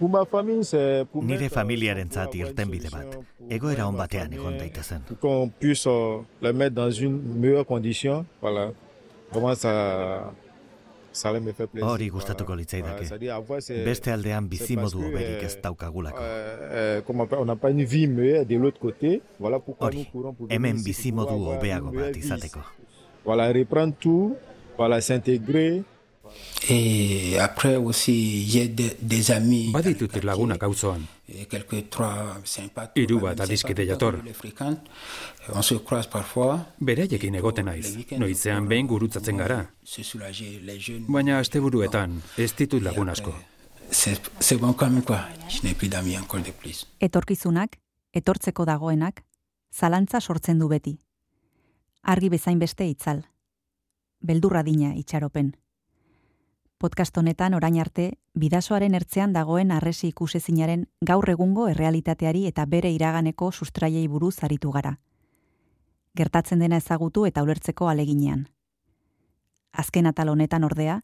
Nire familiaren zat irten bide bat, egoera hon batean egon daitezen. Qu'on puisse euh, le mettre dans une meilleure condition, voilà. Ça. Hori gustatuko litzaidake. Beste aldean bizimodu hoberik ez daukagulako. Euh, on pour hemen bizimodu hobeago bat izateko. Voilà, reprendre tout, voilà, s'intégrer, Et après aussi, y a des, des amis. Baditut lagunak auzoan. Quelques trois sympathes. Hiru bat adiskide jator. On se croise parfois. Bereiekin egoten naiz. Noizean behin gurutzatzen gara. Baina asteburuetan ez ditut lagun asko. C'est bon quand même quoi. Je n'ai plus d'amis encore de plus. Etorkizunak, etortzeko dagoenak, zalantza sortzen du beti. Argi bezain beste itzal. Beldurra dina itxaropen podcast honetan orain arte bidasoaren ertzean dagoen arresi ikusezinaren gaur egungo errealitateari eta bere iraganeko sustraiei buruz aritu gara. Gertatzen dena ezagutu eta ulertzeko aleginean. Azken atal honetan ordea,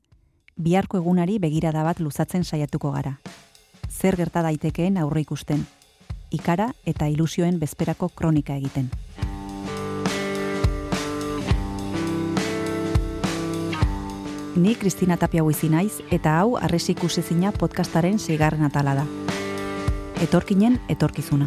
biharko egunari begirada bat luzatzen saiatuko gara. Zer gerta daitekeen aurre ikusten, ikara eta ilusioen bezperako kronika egiten. Ni Kristina Tapia Huizi naiz eta hau Arresi ikusezina podcastaren seigarren atala da. Etorkinen etorkizuna.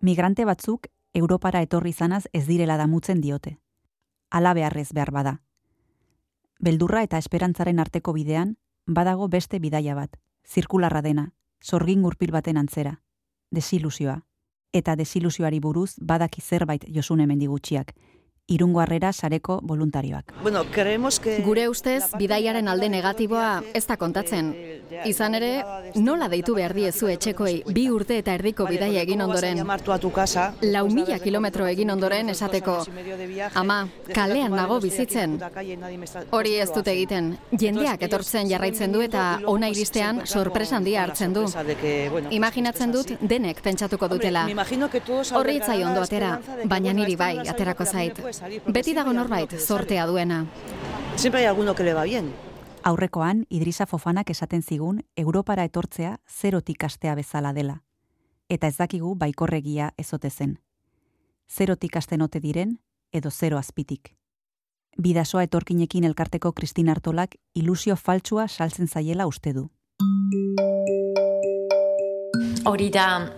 Migrante batzuk Europara etorri izanaz ez direla damutzen diote. Ala beharrez behar bada. Beldurra eta esperantzaren arteko bidean, badago beste bidaia bat, zirkularra dena, sorgin gurpil baten antzera, desilusioa. Eta desilusioari buruz badaki zerbait josune mendigutxiak, irungo harrera sareko voluntarioak. Bueno, que... Gure ustez, bidaiaren alde negatiboa ez da kontatzen. Izan ere, nola deitu behar diezu etxekoi bi urte eta erdiko bidaia egin ondoren. Lau mila kilometro egin ondoren esateko. Ama, kalean nago bizitzen. Hori ez dute egiten. Jendeak etortzen jarraitzen du eta ona iristean sorpresan dia hartzen du. Imaginatzen dut denek pentsatuko dutela. Horri itzai ondo atera, baina niri bai aterako zait. Beti dago norbait zortea duena. Siempre hay alguno que le va bien. Aurrekoan, Idrisa Fofanak esaten zigun, Europara etortzea zerotik astea bezala dela. Eta ez dakigu baikorregia ezote zen. Zerotik asten ote diren, edo zero azpitik. Bidasoa etorkinekin elkarteko Kristin Artolak ilusio faltsua saltzen zaiela uste du. Hori da,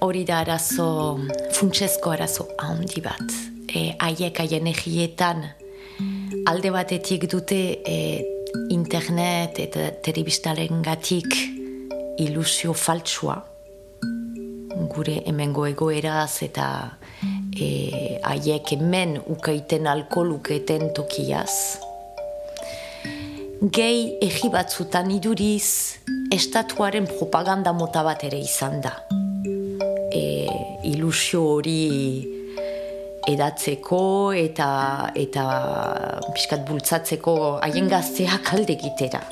hori da arazo, funtsezko arazo handi bat. E, aiek aien egietan, alde batetik dute e, internet eta telebistaren gatik ilusio faltsua gure hemengo egoeraz eta e, aiek hemen ukaiten alkoluketen tokiaz. Gehi egi batzutan iduriz estatuaren propaganda mota bat ere izan da. E, ilusio hori edatzeko eta eta pixkat bultzatzeko haien gazteak alde gitera.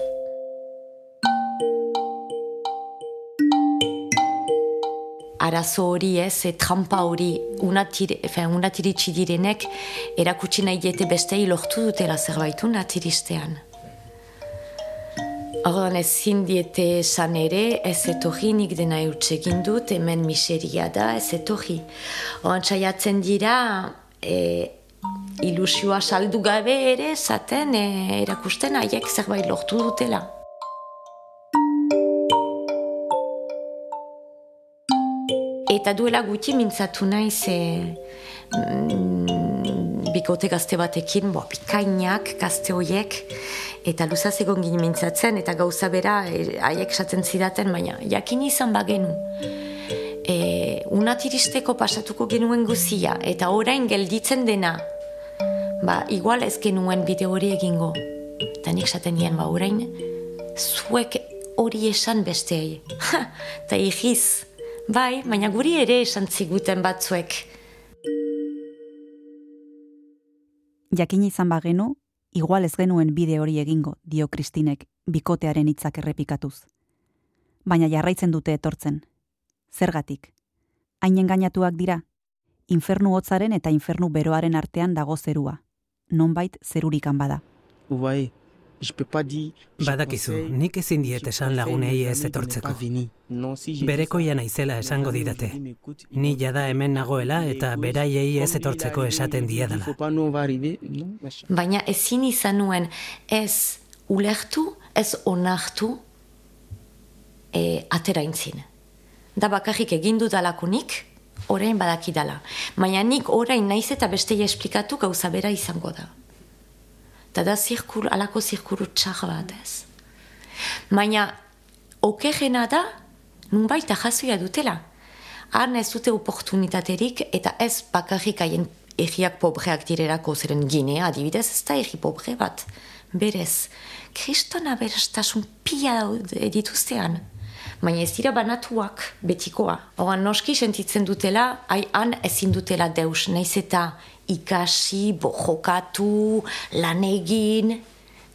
Arazo hori ez, e, trampa hori unatiritsi direnek erakutsi nahi diete beste lortu dutela zerbait unatiristean. Ordan ez zindiete esan ere, ez etorri nik dena eutxegin dut, hemen miseria da, ez etorri. Ordan txaiatzen dira, e, ilusioa saldu gabe ere, zaten e, erakusten haiek zerbait lortu dutela. Eta duela guti mintzatu naiz, e, mm, bikote gazte batekin, bo, bikainak gazte horiek, eta luzaz egon gini mintzatzen, eta gauza bera e, haiek esaten zidaten, baina jakin izan bagenu. E, unatiristeko pasatuko genuen guzia, eta orain gelditzen dena, ba, igual ez genuen bide hori egingo. Eta nik esaten nien, ba, orain, zuek hori esan besteei. Ha, eta egiz, bai, baina guri ere esan ziguten batzuek. Jakin izan bagenu, igual ez genuen bide hori egingo, dio Kristinek, bikotearen hitzak errepikatuz. Baina jarraitzen dute etortzen. Zergatik? Hain engainatuak dira? Infernu hotzaren eta infernu beroaren artean dago zerua. Nonbait zerurikan bada. Bai, Badakizu, nik ezin diet esan lagunei ez etortzeko. Bereko naizela esango didate. Ni jada hemen nagoela eta beraiei ez etortzeko esaten diedala. Baina ezin izan nuen ez ulertu, ez onartu e, ateraintzin. Da bakarrik egindu dalakunik, orain badakidala. Baina nik orain naiz eta bestei esplikatu gauza bera izango da. Eta da zirkuru, alako zirkuru txar bat ez. Baina, okerrena da, nunbait ahazuia dutela. Han ez dute oportunitaterik eta ez bakarrik haien egiak pobreak direrako zeren ginea, adibidez, ez da egi pobre bat. Berez, kriston aberestasun pia dituztean. Baina ez dira banatuak betikoa. Horan noski sentitzen dutela, hai han ezin dutela deus, naiz eta ikasi, bojokatu, lan egin.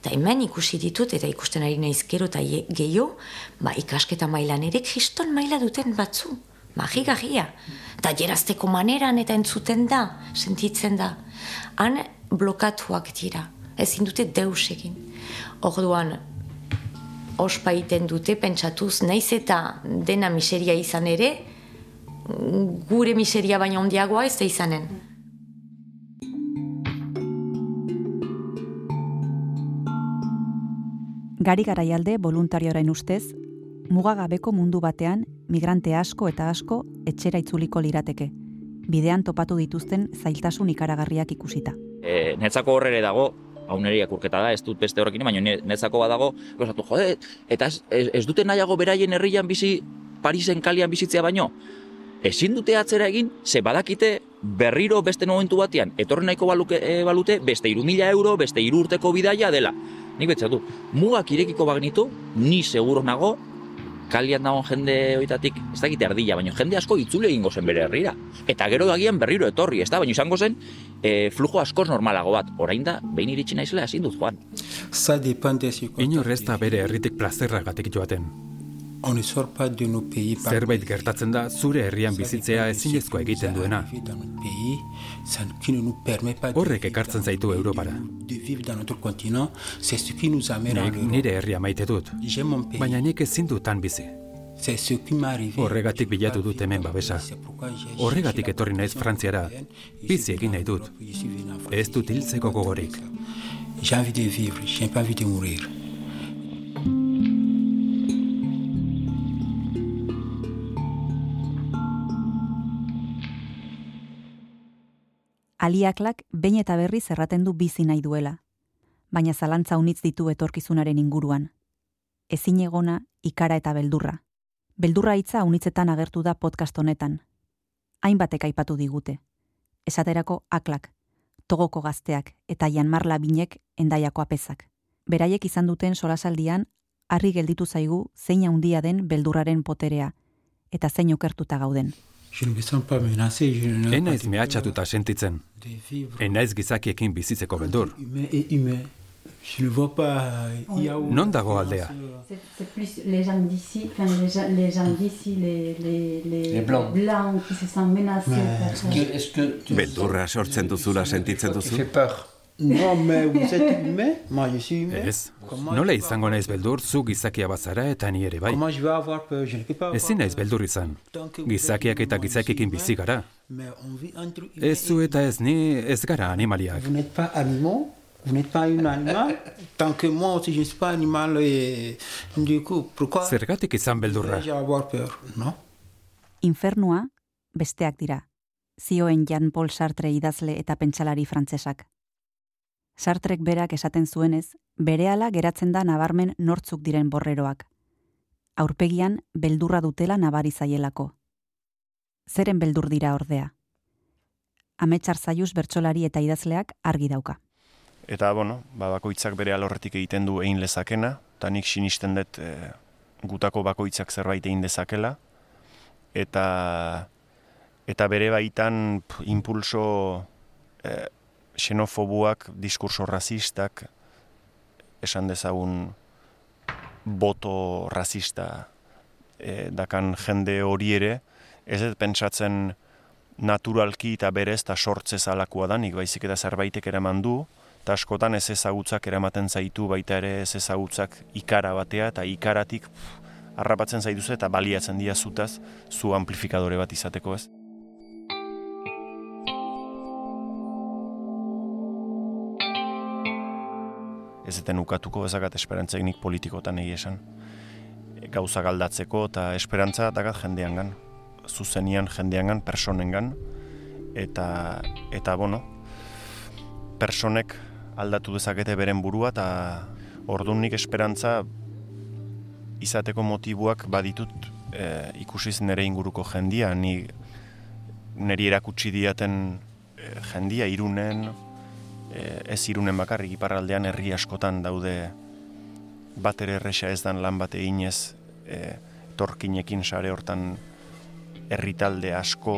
Eta hemen ikusi ditut, eta ikusten ari naiz gero eta gehiago, ba, ikasketa mailan ere kriston maila duten batzu. Magi garria. Eta jerazteko maneran eta entzuten da, sentitzen da. Han blokatuak dira. Ezin dute deus egin. Orduan, ospa iten dute, pentsatuz, naiz eta dena miseria izan ere, gure miseria baina ondiagoa ez da izanen. Gari garaialde voluntarioaren ustez, mugagabeko mundu batean migrante asko eta asko etxera itzuliko lirateke. Bidean topatu dituzten zailtasun ikaragarriak ikusita. E, netzako horrere dago, hau nire akurketa da, ez dut beste horrekin, baina netzako badago, gozatu, jode, eta ez, ez, dute nahiago beraien herrian bizi, Parisen kalian bizitzea baino, ezin dute atzera egin, ze badakite berriro beste momentu batean, etorri nahiko baluke, e, balute, beste iru mila euro, beste iru urteko bidaia dela. Nik betzatu, mugak irekiko bagnitu, ni seguro nago, kalian dagoen jende horietatik, ez dakite ardila, baina jende asko itzule egingo zen bere herrira. Eta gero dagian berriro etorri, ez da, baina izango zen, e, flujo askoz normalago bat. Orain da, behin iritsi naizela ezin dut joan. Inor ez da bere herritik plazerragatik joaten. Zerbait gertatzen da zure herrian bizitzea ezinezkoa egiten duena. Horrek ekartzen zaitu Europara. Nik nire herria maite dut, baina nik ezin dutan bizi. Horregatik bilatu dut hemen babesa. Horregatik etorri naiz Frantziara, bizi egin nahi dut. Ez dut hiltzeko gogorik. J'ai envie de vivre, j'ai pas envie de mourir. aliaklak behin eta berri zerraten du bizi nahi duela, baina zalantza unitz ditu etorkizunaren inguruan. Ezin egona, ikara eta beldurra. Beldurra hitza unitzetan agertu da podcast honetan. Hainbatek aipatu digute. Esaterako aklak, togoko gazteak eta janmarla binek endaiako apezak. Beraiek izan duten solasaldian, harri gelditu zaigu zein handia den beldurraren poterea, eta zein okertuta gauden. Enaiz mehatxatuta sentitzen. Enaiz gizakiekin bizitzeko beldur. Non dago aldea? Beldurra sortzen duzula sentitzen duzu? No, me vous êtes humain, moi je suis humain. Ez, nola izango naiz beldur zu gizakia bazara eta ni ere bai. Comment je vais avoir peur, je ne peux pas. Ezin naiz beldur izan. Gizakiak eta gizakiekin bizi gara. Mais Ez zu eta ez ni ez gara animaliak. Vous n'êtes pas animaux, vous n'êtes pas un animal. Tant que moi aussi je ne suis pas animal et du coup, pourquoi Zergatik izan beldurra? vais-je avoir peur, non? Infernua besteak dira. Zioen Jean-Paul Sartre idazle eta pentsalari frantsesak. Sartrek berak esaten zuenez, berehala geratzen da nabarmen nortzuk diren borreroak. Aurpegian beldurra dutela nabari zaielako. Zeren beldur dira ordea. Ametsar zaiuz bertsolari eta idazleak argi dauka. Eta, bueno, ba, bakoitzak bere alorretik egiten du egin lezakena, eta nik sinisten dut e, gutako bakoitzak zerbait egin dezakela, eta eta bere baitan pff, impulso e, xenofobuak, diskurso rasistak, esan dezagun boto rasista e, dakan jende hori ere, ez dut pentsatzen naturalki eta berez eta sortze zalakoa da, nik baizik eta zerbaitek eraman du, eta askotan ez ezagutzak eramaten zaitu baita ere ez ezagutzak ikara batea, eta ikaratik harrapatzen zaituz eta baliatzen dira zutaz, zu amplifikadore bat izateko ez. Ez eten ukatuko ezakat esperantzaik nik politikotan egi esan. Gauza galdatzeko eta esperantza dakat jendean gan. Zuzenian jendean gan, personen gan. Eta, eta bueno, personek aldatu dezakete beren burua eta orduan nik esperantza izateko motibuak baditut e, ikusiz nire inguruko jendia, ni niri erakutsi diaten e, jendia irunen, e, ez irunen bakarrik iparraldean herri askotan daude bat ere erresa ez dan lan bat eginez e, torkinekin sare hortan herritalde asko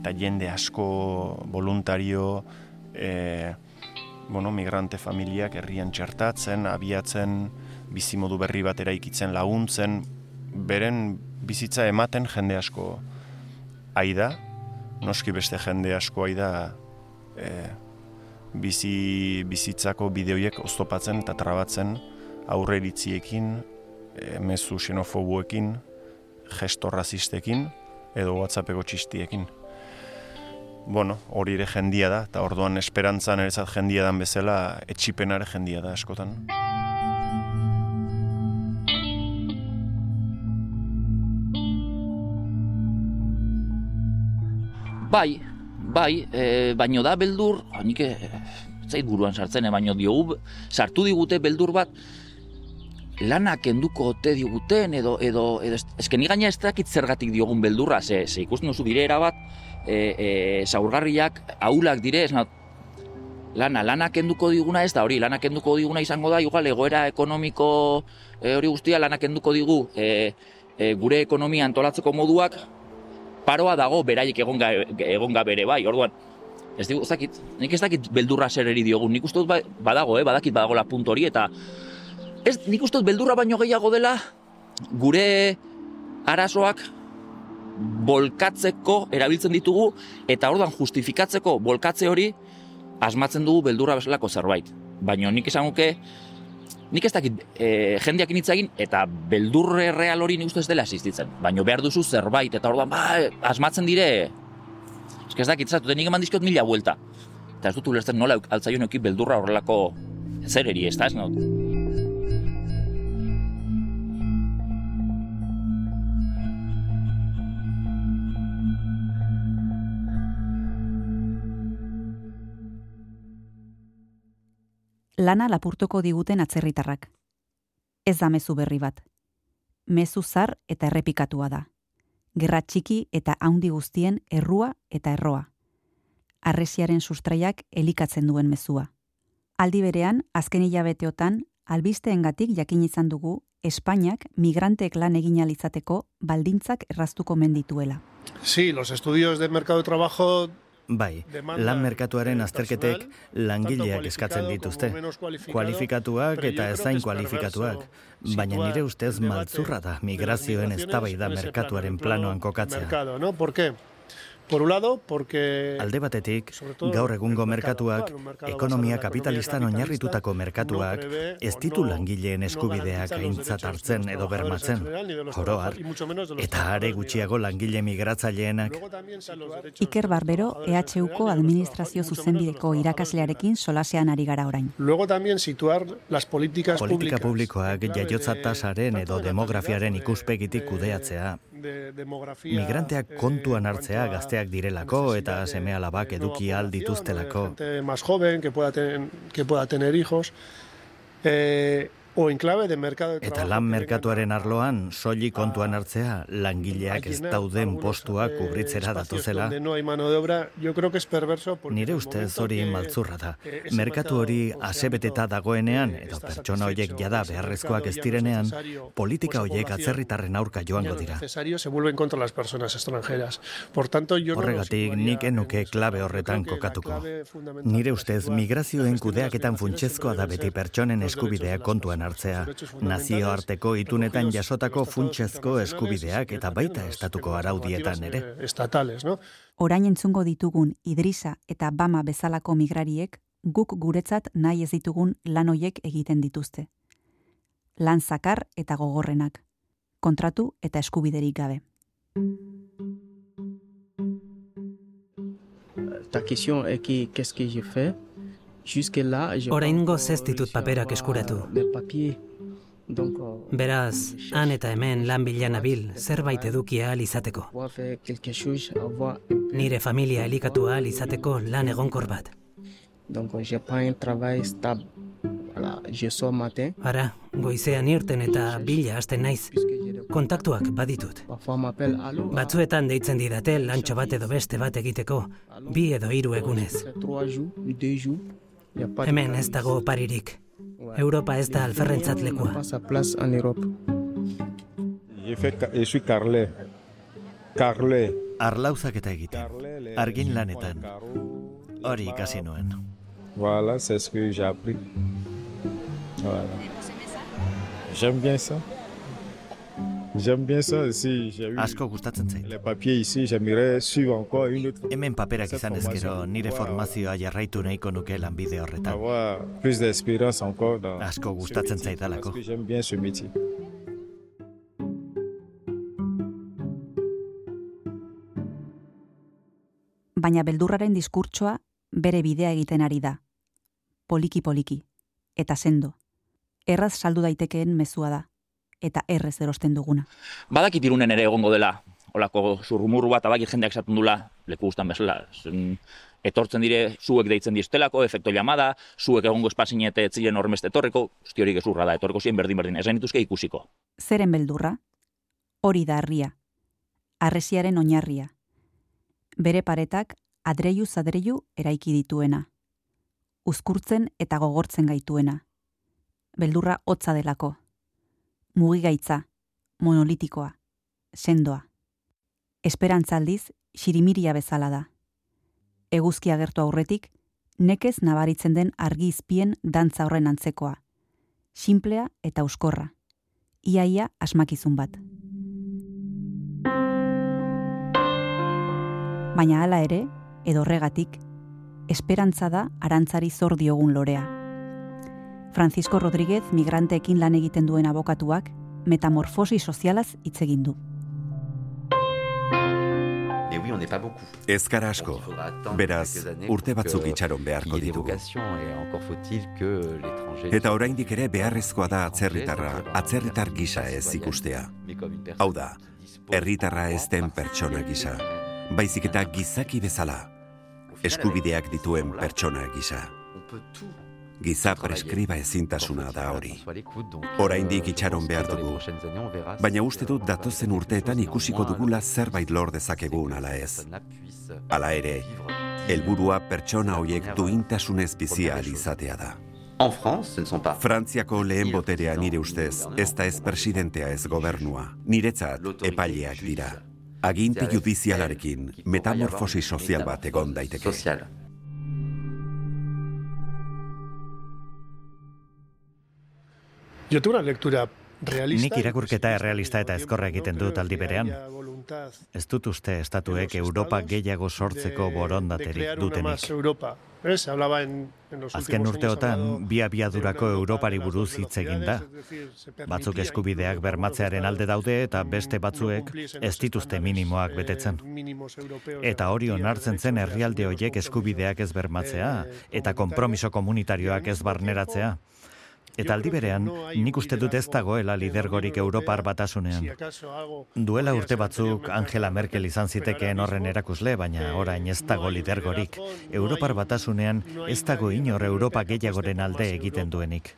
eta jende asko voluntario e, bueno, migrante familiak herrian txertatzen, abiatzen, bizimodu berri bat eraikitzen laguntzen, beren bizitza ematen jende asko aida, noski beste jende asko aida e, bizi, bizitzako bideoiek oztopatzen eta trabatzen aurre eritziekin, e, mezu xenofobuekin, gesto razistekin edo whatsappeko txistiekin. Bueno, hori ere jendia da, eta orduan esperantzan ere jendia dan bezala, etxipenare jendia da askotan. Bai, bai, e, baino da beldur, nik e, zait buruan sartzen, e, baino diogu, sartu digute beldur bat, lanak kenduko ote diguten, edo, edo, edo, ezken gaina ez dakit zergatik diogun beldurra, ze, ze ikusten duzu bire bat, e, e, zaurgarriak, aulak dire, ez lana, lana kenduko diguna ez da hori, lana kenduko diguna izango da, igual, egoera ekonomiko e, hori guztia, lana kenduko digu, e, e, gure ekonomia antolatzeko moduak, paroa dago beraiek egon egon bere bai. Orduan ez digu zakit, nik ez dakit beldurra zer eri diogun. Nik uste dut ba, badago, eh, badakit badago la punto hori eta ez nik uste dut beldurra baino gehiago dela gure arazoak bolkatzeko erabiltzen ditugu eta orduan justifikatzeko bolkatze hori asmatzen dugu beldurra bezalako zerbait. Baina nik esanguke nik ez dakit e, jendeak initzagin eta beldurre real hori nik uste ez dela asistitzen. Baina behar duzu zerbait eta orduan, ba, asmatzen dire, ez ez dakit, zatu, nik eman dizkiot mila buelta. Eta ez dut ulertzen nola altzaion beldurra horrelako zer eri, ez da, ez not? Lana lapurtuko diguten atzerritarrak. Ez da mezu berri bat. Mezu zar eta errepikatua da. Gerra txiki eta haundi guztien errua eta erroa. Arresiaren sustraiak elikatzen duen mezua. Aldi berean, azken hilabeteotan, albisteengatik jakin izan dugu Espainiak migranteek lan egin alizateko baldintzak erraztuko mendituela. Sí, los estudios de mercado de trabajo Bai, lan merkatuaren azterketek langileak eskatzen dituzte. Kualifikatuak eta ezain kualifikatuak. Baina nire ustez maltzurra da migrazioen eztabaida merkatuaren planoan kokatzea. ¿Por qué? Por un lado, porque alde batetik gaur egungo merkatuak ekonomia kapitalistan oinarritutako merkatuak ez ditu langileen eskubideak aintzat hartzen edo bermatzen. Joroar, eta are gutxiago langile migratzaileenak. Iker Barbero, EHUko administrazio zuzenbideko irakaslearekin solasean ari gara orain. Luego también situar las políticas Politika publikoak jaiotza tasaren edo demografiaren ikuspegitik kudeatzea. Migranteak kontuan hartzea gazteak direlako eta seme alabak eduki aldituztelako. Más joven, que pueda, ten, que pueda tener hijos. Eh, o en clave de mercado de Eta lan merkatuaren arloan soili kontuan hartzea langileak ez dauden postuak kubritzera datuzela. No obra, yo creo que es perverso Nire ustez hori maltzurra da. Merkatu hori asebeteta dagoenean edo pertsona hoiek jada beharrezkoak ez direnean, politika hoiek atzerritarren aurka joango dira. se vuelven contra las personas extranjeras. Por tanto, yo Horregatik nik enuke klabe horretan kokatuko. Nire ustez migrazioen kudeaketan funtsezkoa da beti pertsonen eskubideak kontuan hartzea, nazioarteko itunetan jasotako funtsezko eskubideak eta baita estatuko araudietan ere. Estatales, no? Orain entzungo ditugun Idrisa eta Bama bezalako migrariek guk guretzat nahi ez ditugun lan hoiek egiten dituzte. Lan zakar eta gogorrenak. Kontratu eta eskubiderik gabe. Ta question est qu'est-ce que j'ai fait Oraingo ez ditut paperak eskuratu. Beraz, han eta hemen lan bilan abil, zerbait edukia ahal izateko. Nire familia elikatu ahal izateko lan egonkor bat. Ara, goizean irten eta bila hasten naiz. Kontaktuak baditut. Batzuetan deitzen didate lantxo bat edo beste bat egiteko, bi edo hiru egunez. Hemen ez dago paririk. Europa ez da alferrentzat lekua. Arlauzak eta egiten. Argin lanetan. Hori ikasi nuen. Voilà, c'est ce que j'ai appris. Voilà. J'aime bien ça. Asko gustatzen zait. les papiers ici, j'aimerais suivre encore une autre. Hemen paperak izan ezkero, nire formazioa jarraitu nahiko nuke lanbide horretan. Plus d'expérience encore dans Asko gustatzen zaidalako. parce que j'aime bien ce métier. Baina beldurraren diskurtsoa bere bidea egiten ari da. Poliki poliki. Eta sendo. Erraz saldu daitekeen mezua da. Eta errez erosten duguna. Badakit irunen ere egongo dela, olako zurrumurru bat abakit jendeak esaten dula, leku guztan bezala. Zen, etortzen dire, zuek deitzen diztelako, efekto llamada, zuek egongo espazinete etzilen hormeste etorreko, usti hori gezurra da, etorreko zien berdin-berdin, esan dituzke ikusiko. Zeren beldurra? Hori da harria. Arresiaren oinarria. Bere paretak adreiu zadreiu eraiki dituena. Uzkurtzen eta gogortzen gaituena. Beldurra hotza delako. Mugigaitza, monolitikoa, sendoa. Esperantzaldiz, xirimiria bezala da. Eguzki agertu aurretik, nekez nabaritzen den argi izpien dantza horren antzekoa. Simplea eta euskorra. Iaia asmakizun bat. Baina hala ere, edo horregatik, esperantza da arantzari zor diogun lorea. Francisco Rodríguez migranteekin lan egiten duen abokatuak metamorfosi sozialaz hitz egin du. Ez gara asko, beraz, urte batzuk itxaron beharko ditugu. Eta oraindik ere beharrezkoa da atzerritarra, atzerritar gisa ez ikustea. Hau da, herritarra ez den pertsona gisa, baizik eta gizaki bezala, eskubideak dituen pertsona gisa. Giza preskriba ezintasuna da hori. Oraindik itxaron behar dugu. Baina uste dut datozen urteetan ikusiko dugula zerbait lor dezakegun ala ez. Hala ere, helburua pertsona hoiek duintasunez bizia izatea da. Frantziako lehen boterea nire ustez, ez da ez presidentea ez gobernua, niretzat epaileak dira. Aginte judizialarekin metamorfosi sozial bat egon daiteke. Yo tuve una lectura realista. Nik irakurketa errealista eta ezkorra egiten dut aldi berean. Ez dut uste estatuek Europa gehiago sortzeko borondaterik dutenik. Azken urteotan, bi abiadurako Europari buruz hitz egin da. Batzuk eskubideak bermatzearen alde daude eta beste batzuek ez dituzte minimoak betetzen. Eta hori onartzen zen herrialde hoiek eskubideak ez bermatzea eta konpromiso komunitarioak ez barneratzea. Eta aldi berean, nik uste dut ez dagoela lidergorik Europar batasunean. Duela urte batzuk Angela Merkel izan zitekeen horren erakusle, baina orain ez dago lidergorik. Europar batasunean ez dago inor Europa gehiagoren alde egiten duenik.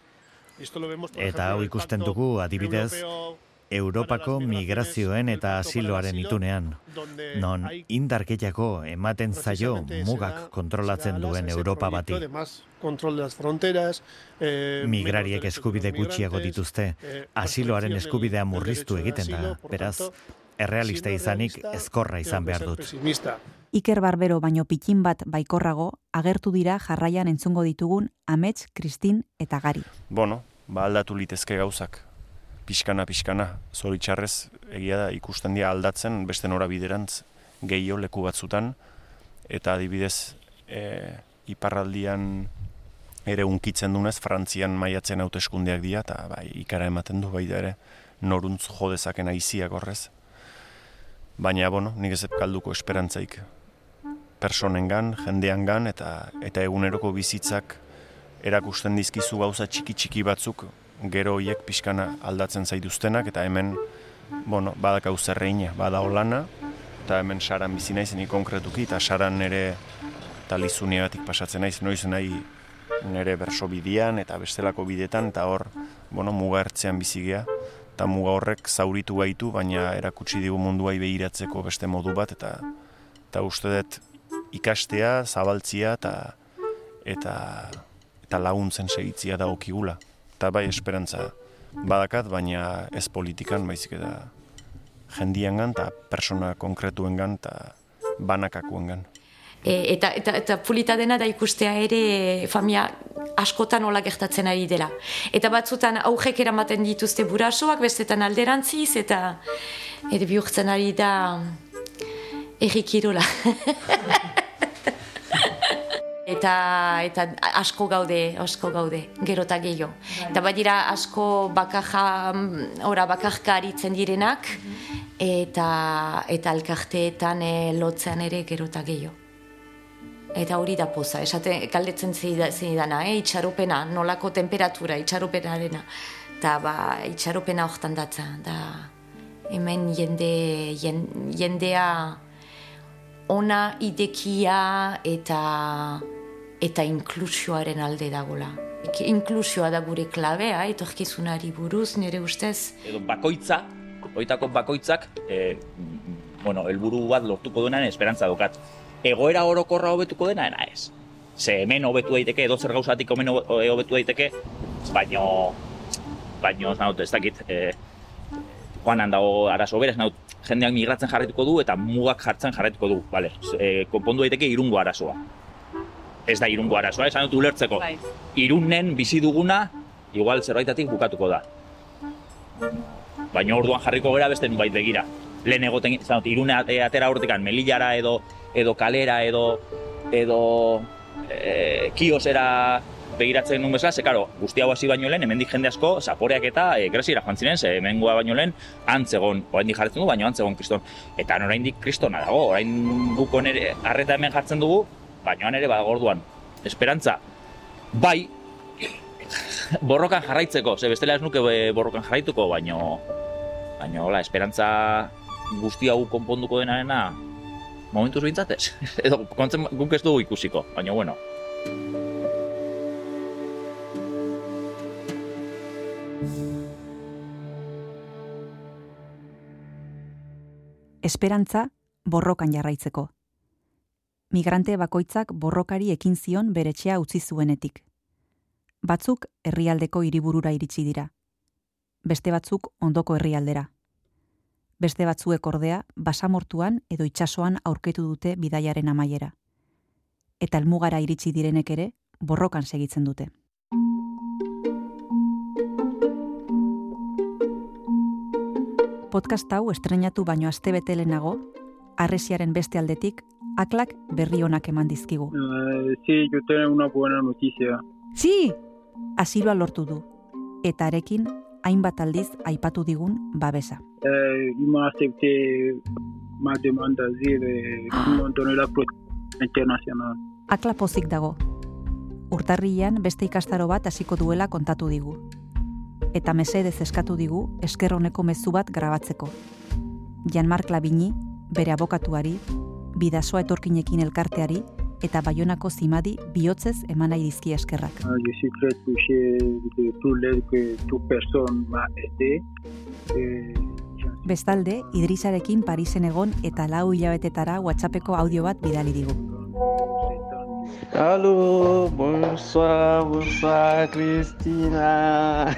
Eta hau ikusten dugu adibidez, Europako migrazioen eta asiloaren itunean, non indarketako ematen zaio mugak kontrolatzen duen Europa bati. Eh, Migrariek eskubide gutxiago dituzte, eh, asiloaren eskubidea murriztu egiten da, beraz, errealista izanik ezkorra izan behar dut. Iker Barbero baino pikin bat baikorrago, agertu dira jarraian entzungo ditugun Amets, Kristin eta Gari. Bueno, ba aldatu litezke gauzak pixkana pixkana. Zoritxarrez egia da ikusten dira aldatzen beste nora biderantz gehiago leku batzutan. Eta adibidez e, iparraldian ere unkitzen dunez Frantzian maiatzen hauteskundeak dira eta bai, ikara ematen du bai ere noruntz jodezaken aiziak horrez. Baina bueno, nik ez kalduko esperantzaik personengan, jendeangan eta eta eguneroko bizitzak erakusten dizkizu gauza txiki txiki batzuk gero hiek pixkana aldatzen zaituztenak, eta hemen, bueno, badak hau zerreina, bada holana, eta hemen saran bizi naiz, ni konkretuki, eta saran nire talizunia batik pasatzen naiz, noiz nahi nire berso bidian, eta bestelako bidetan, eta hor, bueno, muga ertzean bizigea, eta muga horrek zauritu gaitu, baina erakutsi digu mundua behiratzeko beste modu bat, eta eta uste dut ikastea, zabaltzia, eta eta eta laguntzen segitzia da okigula eta bai esperantza badakat, baina ez politikan, baizik eta jendiengan eta persona konkretuengan eta banakakuengan. E, eta, eta, eta pulita dena da ikustea ere familia askotan hola gertatzen ari dela. Eta batzutan aurrek eramaten dituzte burasoak, bestetan alderantziz, eta ere bihurtzen ari da errikirola. eta eta asko gaude, asko gaude, gero eta gehiago. Eta badira asko bakaja, mm, ora bakajka aritzen direnak, eta eta alkarteetan e, lotzean ere gero eta gehiago. Eta hori da poza, esate kaldetzen zidana, eh? itxaropena, nolako temperatura, itxaropenarena. Eta ba, itxaropena horretan datza, da hemen jende, jendea ona idekia eta eta inklusioaren alde dagola. Inklusioa da gure klabea, etorkizunari buruz, nire ustez. Edo bakoitza, oitako bakoitzak, e, bueno, elburu bat lortuko duenan esperantza dukat. Egoera orokorra hobetuko dena, ena ez. Ze hemen hobetu daiteke, edo zer gauzatik hemen hobetu daiteke, baino, baino, ez dakit, e, joanan dago arazo beraz, naut, jendeak migratzen jarretuko du eta mugak jartzen jarretuko du, vale? E, konpondu daiteke irungo arazoa ez da irungo arazoa, esan dut ulertzeko. Bai. Irunen bizi duguna, igual zerbaitatik bukatuko da. Baina orduan jarriko gara beste nubait begira. Lehen egoten, esan dut, irune atera horretik melillara edo, edo kalera edo, edo e, kiosera begiratzen nuen bezala, ze karo, guzti hau hasi baino lehen, hemendik jende asko, zaporeak eta e, gresiera joan ziren, ze hemengoa baino lehen, antzegon, orain jartzen du, baino antzegon kriston. Eta orain dik kristona dago, orain buko nere arreta hemen jartzen dugu, baina ere bada esperantza, bai, borrokan jarraitzeko, ze bestela ez nuke borrokan jarraituko, baino, baino, hola, esperantza guzti hau konponduko denarena, momentu zuintzatez, edo kontzen guk ez dugu ikusiko, baina, bueno. Esperantza borrokan jarraitzeko migrante bakoitzak borrokari ekin zion beretxea utzi zuenetik. Batzuk herrialdeko hiriburura iritsi dira. Beste batzuk ondoko herrialdera. Beste batzuek ordea basamortuan edo itsasoan aurketu dute bidaiaren amaiera. Eta helmugara iritsi direnek ere borrokan segitzen dute. Podcast hau estrenatu baino astebete lehenago, arresiaren beste aldetik aklak berri onak eman dizkigu. Uh, sí, yo tengo una buena noticia. Sí! Asiloa lortu du. Eta arekin, hainbat aldiz aipatu digun babesa. Eh, ima acepte ma demanda zire montonera internacional. Akla pozik dago. Urtarrian beste ikastaro bat hasiko duela kontatu digu. Eta mesedez eskatu digu eskerroneko mezu bat grabatzeko. Jan Mark Labini, bere abokatuari, bidasoa etorkinekin elkarteari eta baionako zimadi bihotzez eman nahi dizki eskerrak. Je suis très touché de tout l'aide que toute personne m'a aidé. Bestalde, Idrisarekin Parisen egon eta lau hilabetetara WhatsAppeko audio bat bidali digu. Allo, bonsoir, bonsoir, Cristina.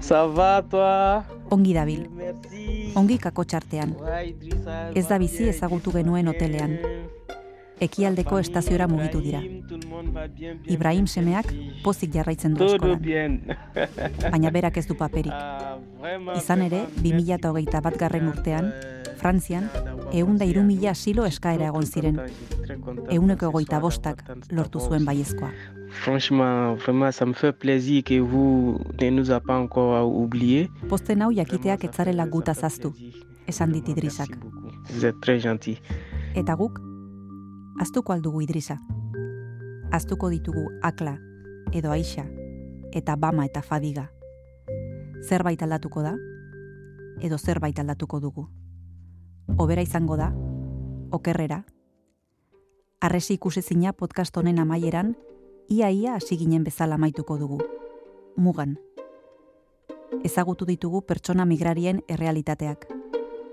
Ça va, toi? Ongi dabil. Ongi kako txartean. Ez da bizi ezagutu genuen hotelean. Ekialdeko estaziora mugitu dira. Ibrahim semeak pozik jarraitzen du eskolan. Baina berak ez du paperik. Izan ere, 2008 bat garren urtean, Frantzian, egun da iru mila asilo eskaera egon ziren. Eguneko egoita bostak lortu zuen baiezkoa. Franchement, vraiment, ça me fait plaisir que vous ne nous a pas encore oublié. Posten hau jakiteak etzarela guta zaztu, esan dit Idrisak. Vous êtes très gentil. Eta guk, aztuko aldugu Idrisa. Aztuko ditugu Akla, edo Aixa, eta Bama eta Fadiga. Zerbait aldatuko da, edo zerbait aldatuko dugu obera izango da, okerrera. Arresi ikusezina podcast honen amaieran, ia-ia hasi ginen bezala maituko dugu. Mugan. Ezagutu ditugu pertsona migrarien errealitateak.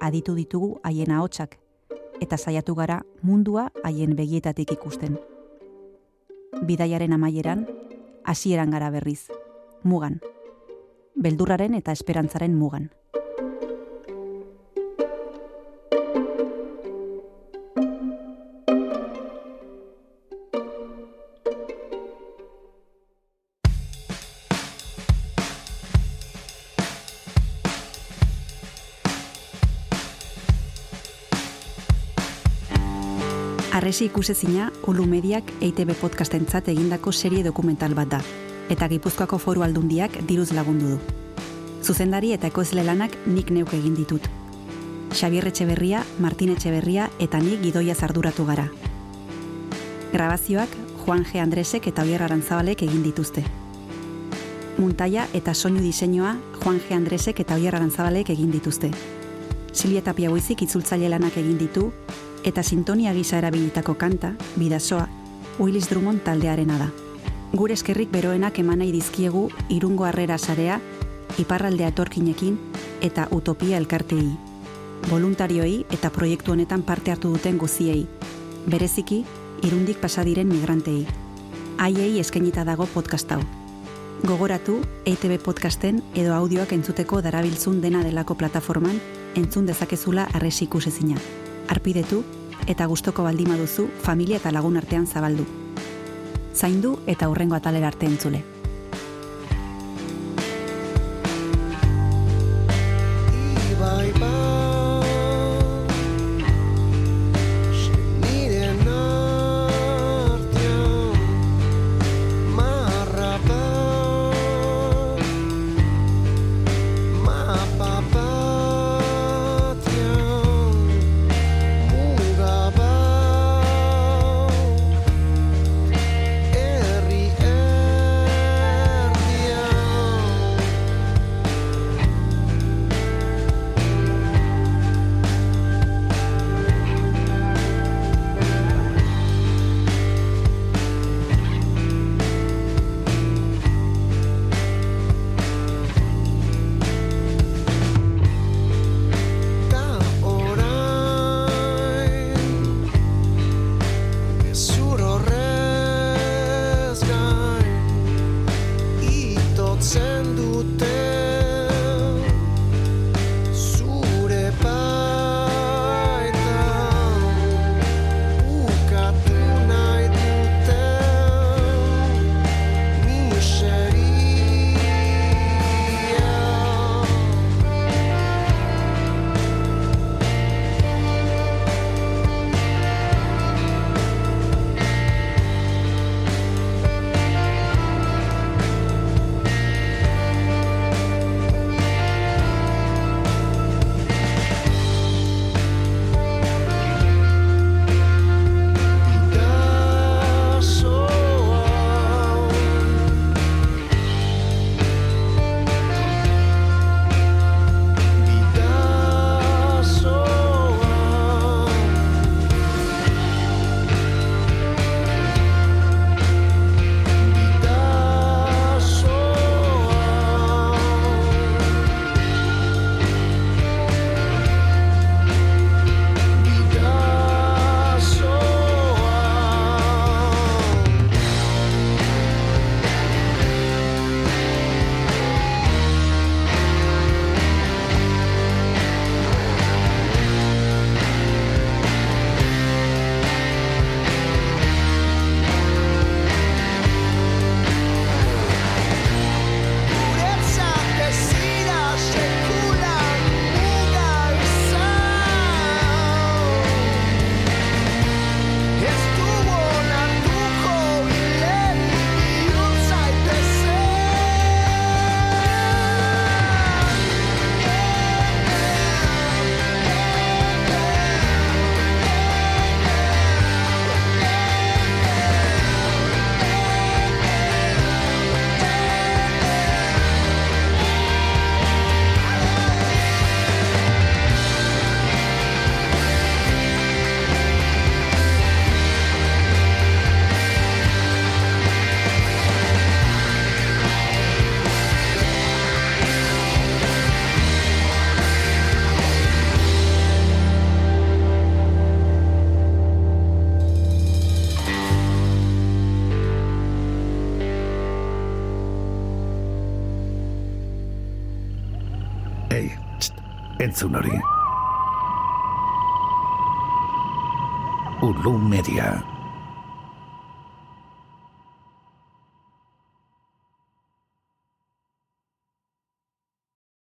Aditu ditugu haien ahotsak eta saiatu gara mundua haien begietatik ikusten. Bidaiaren amaieran, hasieran gara berriz. Mugan. Beldurraren eta esperantzaren mugan. Arresi ikusezina, Ulu Mediak EITB podcastentzat egindako serie dokumental bat da, eta Gipuzkoako foru aldundiak diruz lagundu du. Zuzendari eta ekoizle lanak nik neuk egin ditut. Xabier Etxeberria, Martin Etxeberria eta nik gidoia zarduratu gara. Grabazioak Juan G. Andresek eta Oier Arantzabalek egin dituzte. Muntaia eta soinu diseinua Juan G. Andresek eta Oier Arantzabalek egin dituzte. Silvia Tapia itzultzaile lanak egin ditu, eta sintonia gisa erabilitako kanta, bidasoa, Willis Drummond taldearena da. Gure eskerrik beroenak eman nahi dizkiegu irungo harrera sarea, iparraldea etorkinekin eta utopia elkartei. Voluntarioei eta proiektu honetan parte hartu duten guziei. Bereziki, irundik pasadiren migrantei. Haiei eskainita dago podcast hau. Gogoratu, EITB podcasten edo audioak entzuteko darabiltzun dena delako plataforman entzun dezakezula arresi ikusezina arpidetu eta gustoko baldima duzu familia eta lagun artean zabaldu. Zaindu eta hurrengo atalera arte entzule. Entzun hori. Ulu Media.